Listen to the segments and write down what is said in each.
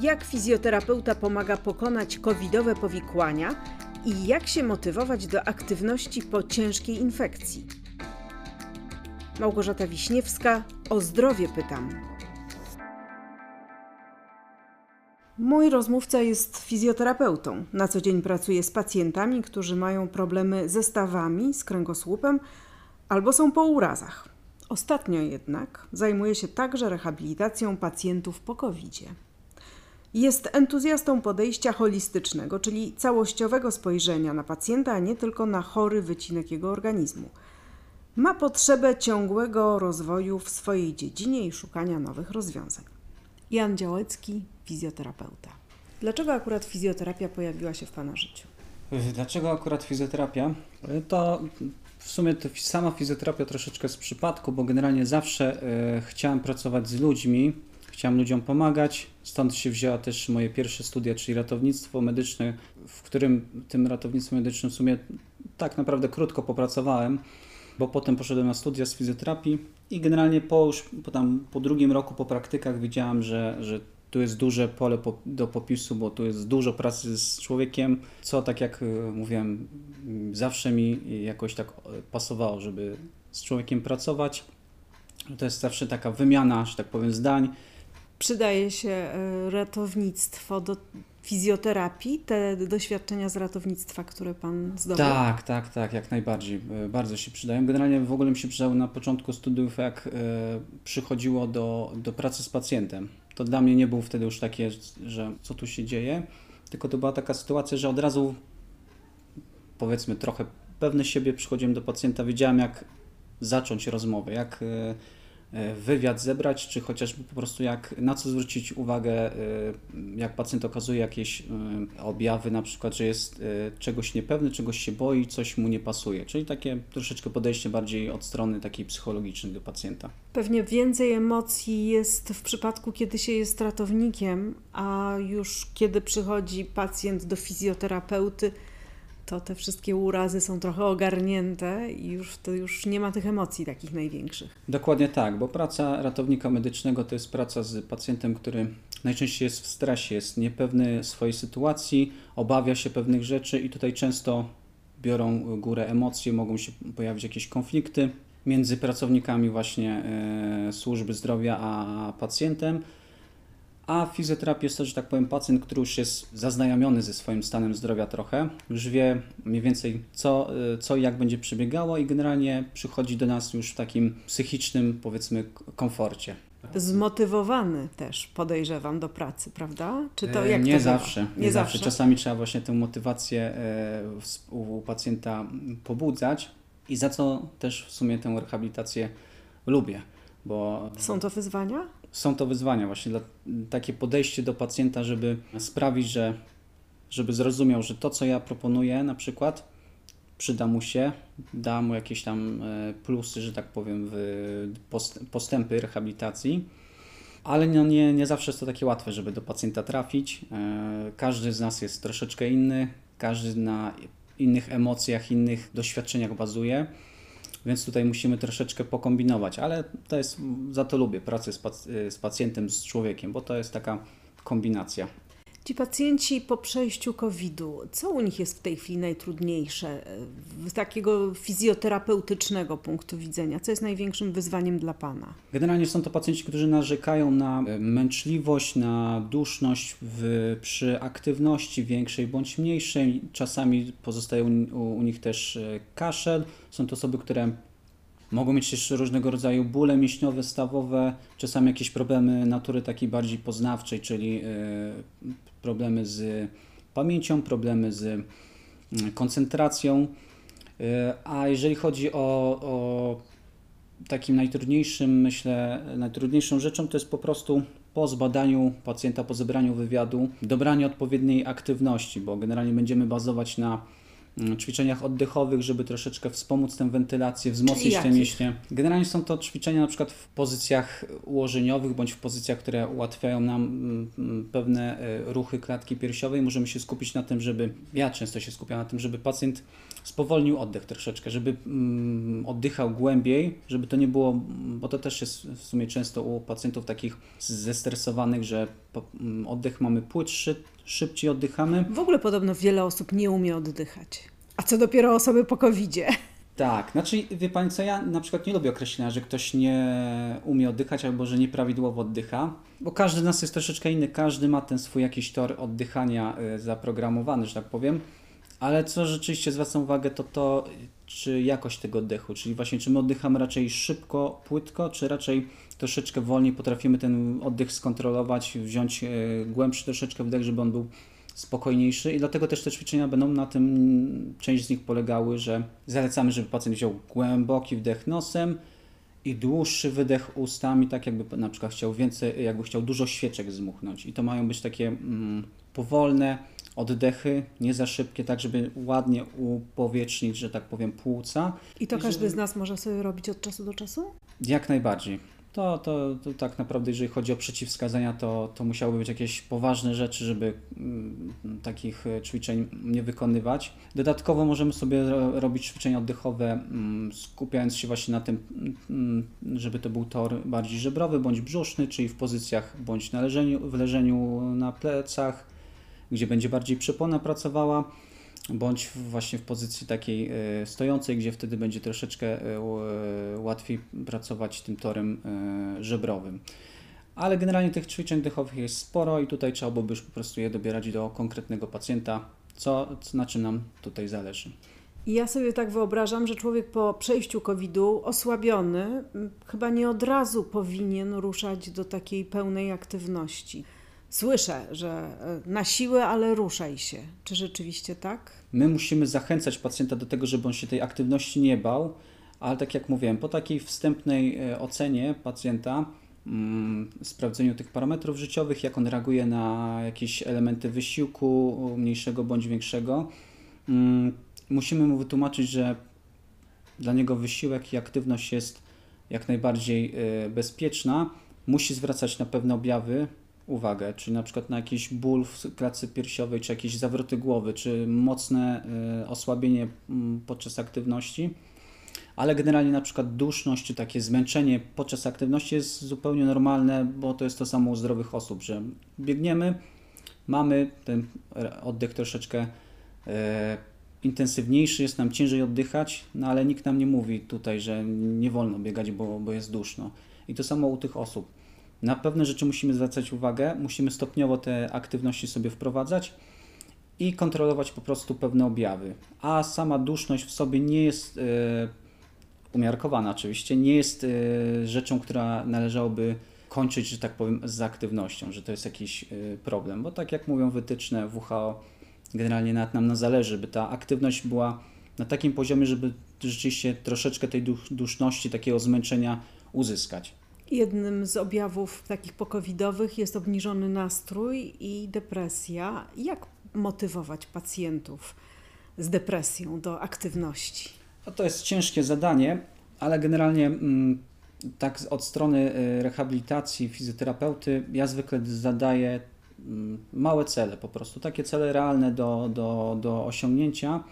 Jak fizjoterapeuta pomaga pokonać covidowe powikłania i jak się motywować do aktywności po ciężkiej infekcji. Małgorzata Wiśniewska, o zdrowie pytam. Mój rozmówca jest fizjoterapeutą. Na co dzień pracuje z pacjentami, którzy mają problemy ze stawami, z kręgosłupem albo są po urazach. Ostatnio jednak zajmuje się także rehabilitacją pacjentów po covid -zie. Jest entuzjastą podejścia holistycznego, czyli całościowego spojrzenia na pacjenta, a nie tylko na chory wycinek jego organizmu. Ma potrzebę ciągłego rozwoju w swojej dziedzinie i szukania nowych rozwiązań. Jan Działecki, fizjoterapeuta. Dlaczego akurat fizjoterapia pojawiła się w Pana życiu? Dlaczego akurat fizjoterapia? To w sumie to sama fizjoterapia troszeczkę z przypadku, bo generalnie zawsze y, chciałem pracować z ludźmi, chciałem ludziom pomagać. Stąd się wzięła też moje pierwsze studia, czyli ratownictwo medyczne, w którym tym ratownictwem medycznym w sumie tak naprawdę krótko popracowałem, bo potem poszedłem na studia z fizjoterapii i generalnie po już po, tam, po drugim roku po praktykach widziałem, że, że tu jest duże pole do popisu, bo tu jest dużo pracy z człowiekiem, co tak jak y, mówiłem, zawsze mi jakoś tak pasowało, żeby z człowiekiem pracować. To jest zawsze taka wymiana, że tak powiem, zdań. Przydaje się y, ratownictwo do fizjoterapii, te doświadczenia z ratownictwa, które Pan zdobył? Tak, tak, tak, jak najbardziej. Y, bardzo się przydają. Generalnie w ogóle mi się przydały na początku studiów, jak przychodziło do, do pracy z pacjentem to dla mnie nie było wtedy już takie, że co tu się dzieje, tylko to była taka sytuacja, że od razu powiedzmy trochę pewny siebie przychodziłem do pacjenta, wiedziałem jak zacząć rozmowę, jak e, E, wywiad zebrać, czy chociażby po prostu jak, na co zwrócić uwagę, e, jak pacjent okazuje jakieś e, objawy, na przykład, że jest czegoś niepewny, czegoś się boi, coś mu nie pasuje. Czyli takie troszeczkę podejście bardziej od strony takiej psychologicznej do pacjenta. Pewnie więcej emocji jest w przypadku, kiedy się jest ratownikiem, a już kiedy przychodzi pacjent do fizjoterapeuty, to te wszystkie urazy są trochę ogarnięte i już, to już nie ma tych emocji takich największych. Dokładnie tak, bo praca ratownika medycznego to jest praca z pacjentem, który najczęściej jest w stresie, jest niepewny swojej sytuacji, obawia się pewnych rzeczy i tutaj często biorą górę emocje, mogą się pojawić jakieś konflikty między pracownikami właśnie e, służby zdrowia a pacjentem a fizjoterapia jest to, że tak powiem, pacjent, który już jest zaznajomiony ze swoim stanem zdrowia trochę, już wie mniej więcej co, y, co i jak będzie przebiegało i generalnie przychodzi do nas już w takim psychicznym, powiedzmy, komforcie. Zmotywowany też, podejrzewam, do pracy, prawda? Czy to jak Nie to zawsze. Nie, nie zawsze. zawsze. Czasami trzeba właśnie tę motywację e, u pacjenta pobudzać i za co też w sumie tę rehabilitację lubię. Bo... Są to wyzwania? Są to wyzwania, właśnie dla, takie podejście do pacjenta, żeby sprawić, że żeby zrozumiał, że to, co ja proponuję, na przykład, przyda mu się, da mu jakieś tam e, plusy, że tak powiem, w postępy rehabilitacji. Ale no nie, nie zawsze jest to takie łatwe, żeby do pacjenta trafić. E, każdy z nas jest troszeczkę inny, każdy na innych emocjach, innych doświadczeniach bazuje. Więc tutaj musimy troszeczkę pokombinować, ale to jest, za to lubię pracę z, pac z pacjentem, z człowiekiem, bo to jest taka kombinacja. Ci pacjenci po przejściu COVID-u, co u nich jest w tej chwili najtrudniejsze z takiego fizjoterapeutycznego punktu widzenia? Co jest największym wyzwaniem dla Pana? Generalnie są to pacjenci, którzy narzekają na e, męczliwość, na duszność w, przy aktywności większej bądź mniejszej. Czasami pozostaje u, u nich też e, kaszel. Są to osoby, które Mogą mieć też różnego rodzaju bóle mięśniowe, stawowe, czasami jakieś problemy natury takiej bardziej poznawczej, czyli e, problemy z pamięcią, problemy z mm, koncentracją. E, a jeżeli chodzi o, o takim najtrudniejszym, myślę, najtrudniejszą rzeczą, to jest po prostu po zbadaniu pacjenta, po zebraniu wywiadu, dobranie odpowiedniej aktywności, bo generalnie będziemy bazować na ćwiczeniach oddechowych, żeby troszeczkę wspomóc tę wentylację, wzmocnić te mięśnie. Generalnie są to ćwiczenia na przykład w pozycjach ułożeniowych bądź w pozycjach, które ułatwiają nam mm, mm, pewne e, ruchy klatki piersiowej. Możemy się skupić na tym, żeby, ja często się skupiam na tym, żeby pacjent spowolnił oddech troszeczkę, żeby mm, oddychał głębiej, żeby to nie było, bo to też jest w sumie często u pacjentów takich zestresowanych, że po, mm, oddech mamy płytszy, szybciej oddychamy. W ogóle podobno wiele osób nie umie oddychać. A co dopiero osoby po covid -zie. Tak, znaczy wie Pani co, ja na przykład nie lubię określenia, że ktoś nie umie oddychać albo że nieprawidłowo oddycha, bo każdy z nas jest troszeczkę inny, każdy ma ten swój jakiś tor oddychania y, zaprogramowany, że tak powiem, ale co rzeczywiście zwracam uwagę to to, czy jakość tego oddechu, czyli właśnie czy my oddychamy raczej szybko, płytko, czy raczej troszeczkę wolniej potrafimy ten oddech skontrolować, wziąć y, głębszy troszeczkę wdech, żeby on był spokojniejszy i dlatego też te ćwiczenia będą na tym, część z nich polegały, że zalecamy, żeby pacjent wziął głęboki wdech nosem i dłuższy wydech ustami, tak jakby na przykład chciał więcej, jakby chciał dużo świeczek zmuchnąć. I to mają być takie mm, powolne oddechy, nie za szybkie, tak żeby ładnie upowietrznić, że tak powiem, płuca. I to każdy z nas może sobie robić od czasu do czasu? Jak najbardziej. To, to, to tak naprawdę, jeżeli chodzi o przeciwwskazania, to, to musiałyby być jakieś poważne rzeczy, żeby mm, takich e, ćwiczeń nie wykonywać. Dodatkowo możemy sobie robić ćwiczenia oddechowe, mm, skupiając się właśnie na tym, mm, żeby to był tor bardziej żebrowy bądź brzuszny, czyli w pozycjach bądź na leżeniu, w leżeniu na plecach, gdzie będzie bardziej przepona pracowała bądź właśnie w pozycji takiej e, stojącej, gdzie wtedy będzie troszeczkę e, łatwiej pracować tym torem e, żebrowym. Ale generalnie tych ćwiczeń dechowych jest sporo i tutaj trzeba byłoby już po prostu je dobierać do konkretnego pacjenta, co, na czym nam tutaj zależy. Ja sobie tak wyobrażam, że człowiek po przejściu COVID-u osłabiony chyba nie od razu powinien ruszać do takiej pełnej aktywności. Słyszę, że na siłę, ale ruszaj się. Czy rzeczywiście tak? My musimy zachęcać pacjenta do tego, żeby on się tej aktywności nie bał, ale tak jak mówiłem, po takiej wstępnej e, ocenie pacjenta, mm, sprawdzeniu tych parametrów życiowych, jak on reaguje na jakieś elementy wysiłku, mniejszego bądź większego, mm, musimy mu wytłumaczyć, że dla niego wysiłek i aktywność jest jak najbardziej e, bezpieczna. Musi zwracać na pewne objawy, uwagę, czyli na przykład na jakiś ból w klatce piersiowej, czy jakieś zawroty głowy, czy mocne y, osłabienie mm, podczas aktywności, ale generalnie na przykład duszność, czy takie zmęczenie podczas aktywności jest zupełnie normalne, bo to jest to samo u zdrowych osób, że biegniemy, mamy ten oddech troszeczkę y, intensywniejszy, jest nam ciężej oddychać, no ale nikt nam nie mówi tutaj, że nie wolno biegać, bo, bo jest duszno. I to samo u tych osób na pewne rzeczy musimy zwracać uwagę, musimy stopniowo te aktywności sobie wprowadzać i kontrolować po prostu pewne objawy. A sama duszność w sobie nie jest y, umiarkowana, oczywiście, nie jest y, rzeczą, która należałoby kończyć, że tak powiem, z aktywnością, że to jest jakiś y, problem, bo tak jak mówią wytyczne WHO, generalnie nawet nam zależy, by ta aktywność była na takim poziomie, żeby rzeczywiście troszeczkę tej duszności, takiego zmęczenia uzyskać. Jednym z objawów takich pokowidowych jest obniżony nastrój i depresja. Jak motywować pacjentów z depresją do aktywności? No to jest ciężkie zadanie, ale generalnie mm, tak od strony y, rehabilitacji fizjoterapeuty ja zwykle zadaję mm, małe cele po prostu, takie cele realne do, do, do osiągnięcia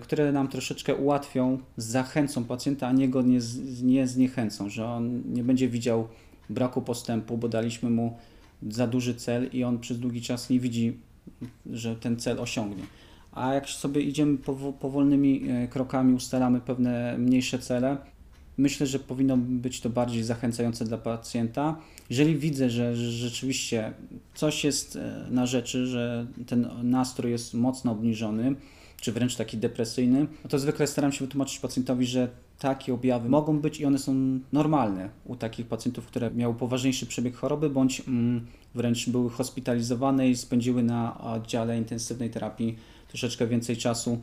które nam troszeczkę ułatwią, zachęcą pacjenta, a nie go nie, nie zniechęcą, że on nie będzie widział braku postępu, bo daliśmy mu za duży cel i on przez długi czas nie widzi, że ten cel osiągnie. A jak sobie idziemy powolnymi y, krokami, ustalamy pewne mniejsze cele, myślę, że powinno być to bardziej zachęcające dla pacjenta. Jeżeli widzę, że rzeczywiście coś jest y, na rzeczy, że ten nastrój jest mocno obniżony, czy wręcz taki depresyjny, no to zwykle staram się wytłumaczyć pacjentowi, że takie objawy mogą być i one są normalne u takich pacjentów, które miały poważniejszy przebieg choroby, bądź mm, wręcz były hospitalizowane i spędziły na oddziale intensywnej terapii troszeczkę więcej czasu.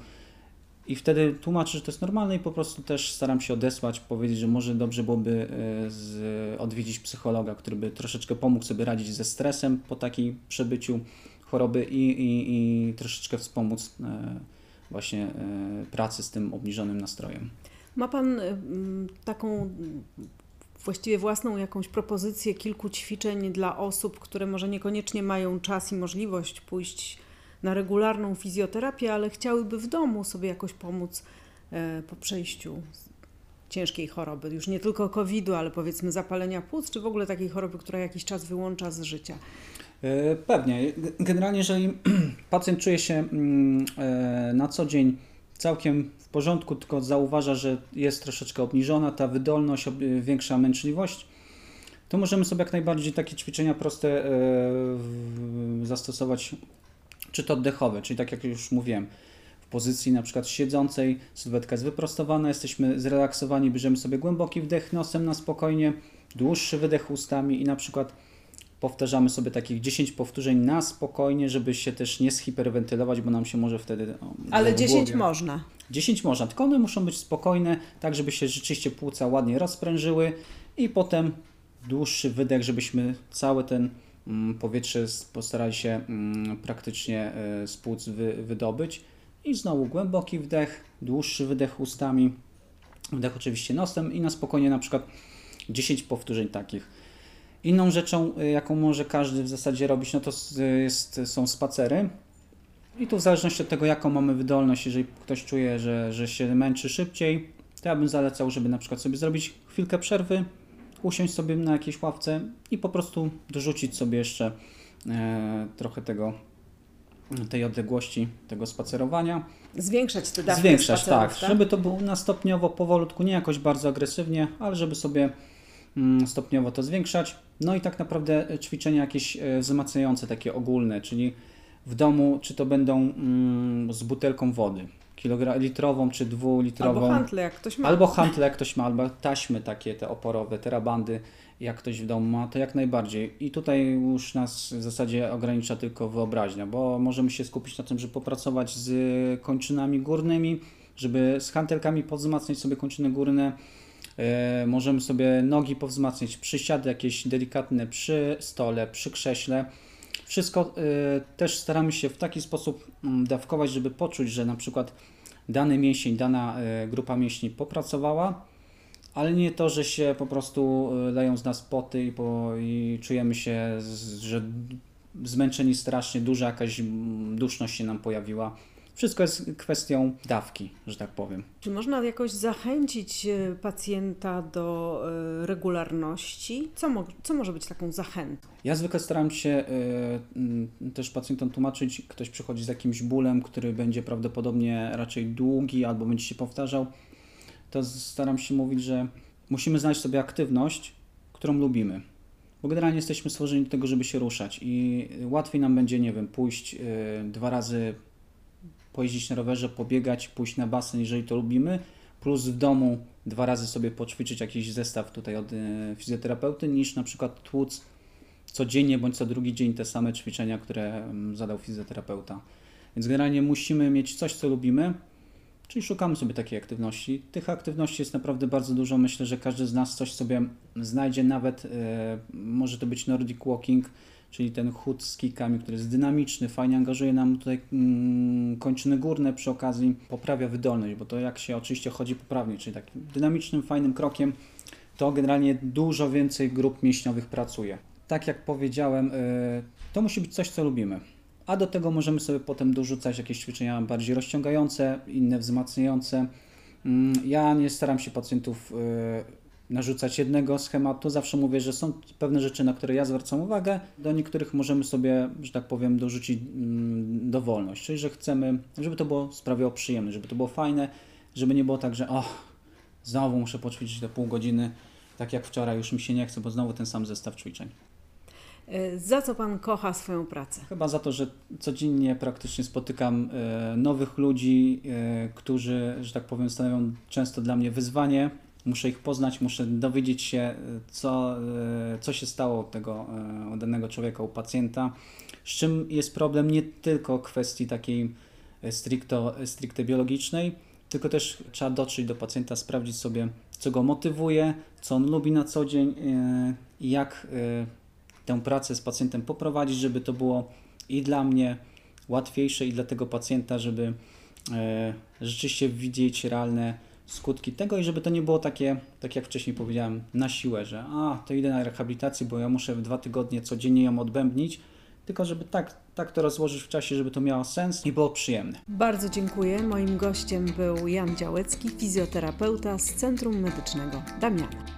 I wtedy tłumaczę, że to jest normalne i po prostu też staram się odesłać, powiedzieć, że może dobrze byłoby e, z, odwiedzić psychologa, który by troszeczkę pomógł sobie radzić ze stresem po takim przebyciu choroby i, i, i troszeczkę wspomóc e, właśnie e, pracy z tym obniżonym nastrojem. Ma Pan e, taką właściwie własną jakąś propozycję kilku ćwiczeń dla osób, które może niekoniecznie mają czas i możliwość pójść na regularną fizjoterapię, ale chciałyby w domu sobie jakoś pomóc e, po przejściu ciężkiej choroby, już nie tylko COVID-u, ale powiedzmy zapalenia płuc, czy w ogóle takiej choroby, która jakiś czas wyłącza z życia. E, pewnie. Generalnie, jeżeli pacjent czuje się mm, e, na co dzień całkiem w porządku, tylko zauważa, że jest troszeczkę obniżona ta wydolność, większa męczliwość, to możemy sobie jak najbardziej takie ćwiczenia proste e, zastosować, czy to oddechowe, czyli tak jak już mówiłem, w pozycji na przykład siedzącej, sylwetka jest wyprostowana, jesteśmy zrelaksowani, bierzemy sobie głęboki wdech nosem na spokojnie, dłuższy wydech ustami i na przykład powtarzamy sobie takich 10 powtórzeń na spokojnie, żeby się też nie zhiperwentylować, bo nam się może wtedy. O, Ale 10 można. 10 można, tylko one muszą być spokojne, tak żeby się rzeczywiście płuca ładnie rozprężyły i potem dłuższy wydech, żebyśmy całe ten mm, powietrze postarali się mm, praktycznie e, z płuc wy, wydobyć. I znowu głęboki wdech, dłuższy wydech ustami, wdech oczywiście nosem i na spokojnie na przykład 10 powtórzeń takich. Inną rzeczą, y, jaką może każdy w zasadzie robić, no to jest, są spacery. I tu w zależności od tego, jaką mamy wydolność, jeżeli ktoś czuje, że, że się męczy szybciej, to ja bym zalecał, żeby na przykład sobie zrobić chwilkę przerwy, usiąść sobie na jakiejś ławce i po prostu dorzucić sobie jeszcze e, trochę tego, tej odległości, tego spacerowania. Zwiększać te dawki Zwiększać, tak, tak, żeby to było na stopniowo, powolutku, nie jakoś bardzo agresywnie, ale żeby sobie stopniowo to zwiększać. No i tak naprawdę e, ćwiczenia jakieś e, wzmacniające, takie ogólne, czyli w domu, czy to będą mm, z butelką wody, kilolitrową czy dwulitrową. Albo hantle, jak ktoś ma. Albo hantle, jak ktoś ma, albo taśmy takie, te oporowe, te rabandy, jak ktoś w domu ma, to jak najbardziej. I tutaj już nas w zasadzie ogranicza tylko wyobraźnia, bo możemy się skupić na tym, żeby popracować z kończynami górnymi, żeby z hantelkami powzmacniać sobie kończyny górne, możemy sobie nogi powzmacniać, przysiady jakieś delikatne przy stole, przy krześle. Wszystko e, też staramy się w taki sposób mm, dawkować, żeby poczuć, że na przykład dany mięsień, dana e, grupa mięśni popracowała, ale nie to, że się po prostu leją z nas poty i, po, i czujemy się, że zmęczeni strasznie, duża jakaś mm, duszność się nam pojawiła. Wszystko jest kwestią dawki, że tak powiem. Czy można jakoś zachęcić e, pacjenta do e, regularności? Co, mo co może być taką zachętą? Ja zwykle staram się y, też pacjentom tłumaczyć, ktoś przychodzi z jakimś bólem, który będzie prawdopodobnie raczej długi albo będzie się powtarzał, to staram się mówić, że musimy znaleźć sobie aktywność, którą lubimy. Bo generalnie jesteśmy stworzeni do tego, żeby się ruszać i łatwiej nam będzie, nie wiem, pójść dwa razy pojeździć na rowerze, pobiegać, pójść na basen, jeżeli to lubimy, plus w domu dwa razy sobie poćwiczyć jakiś zestaw tutaj od e, fizjoterapeuty, niż na przykład tłuc codziennie bądź co drugi dzień te same ćwiczenia, które mm, zadał fizjoterapeuta. Więc generalnie musimy mieć coś, co lubimy, czyli szukamy sobie takiej aktywności. Tych aktywności jest naprawdę bardzo dużo. Myślę, że każdy z nas coś sobie znajdzie, nawet e, może to być Nordic Walking, czyli ten chód z kikami, który jest dynamiczny, fajnie angażuje nam tutaj mm, kończyny górne przy okazji, poprawia wydolność, bo to jak się oczywiście chodzi poprawnie, czyli takim dynamicznym, fajnym krokiem, to generalnie dużo więcej grup mięśniowych pracuje. Tak jak powiedziałem, y, to musi być coś, co lubimy. A do tego możemy sobie potem dorzucać jakieś ćwiczenia bardziej rozciągające, inne wzmacniające. Mm, ja nie staram się pacjentów y, narzucać jednego schematu. Zawsze mówię, że są pewne rzeczy, na które ja zwracam uwagę. Do niektórych możemy sobie, że tak powiem, dorzucić mm, dowolność. Czyli, że chcemy, żeby to było sprawiało przyjemne, żeby to było fajne, żeby nie było tak, że o, znowu muszę poćwiczyć te pół godziny, tak jak wczoraj, już mi się nie chce, bo znowu ten sam zestaw ćwiczeń. E, za co Pan kocha swoją pracę? Chyba za to, że codziennie praktycznie spotykam e, nowych ludzi, e, którzy, że tak powiem, stanowią często dla mnie wyzwanie muszę ich poznać, muszę dowiedzieć się, e, co, e, co się stało u tego e, danego człowieka, u pacjenta, z czym jest problem? Nie tylko kwestii takiej stricto, stricte biologicznej, tylko też trzeba dotrzeć do pacjenta, sprawdzić sobie, co go motywuje, co on lubi na co dzień jak tę pracę z pacjentem poprowadzić, żeby to było i dla mnie łatwiejsze, i dla tego pacjenta, żeby rzeczywiście widzieć realne skutki tego i żeby to nie było takie, tak jak wcześniej powiedziałem, na siłę, że a, to idę na rehabilitację, bo ja muszę w dwa tygodnie codziennie ją odbębnić, tylko żeby tak, tak to rozłożyć w czasie, żeby to miało sens i było przyjemne. Bardzo dziękuję. Moim gościem był Jan Działecki, fizjoterapeuta z Centrum Medycznego Damiana.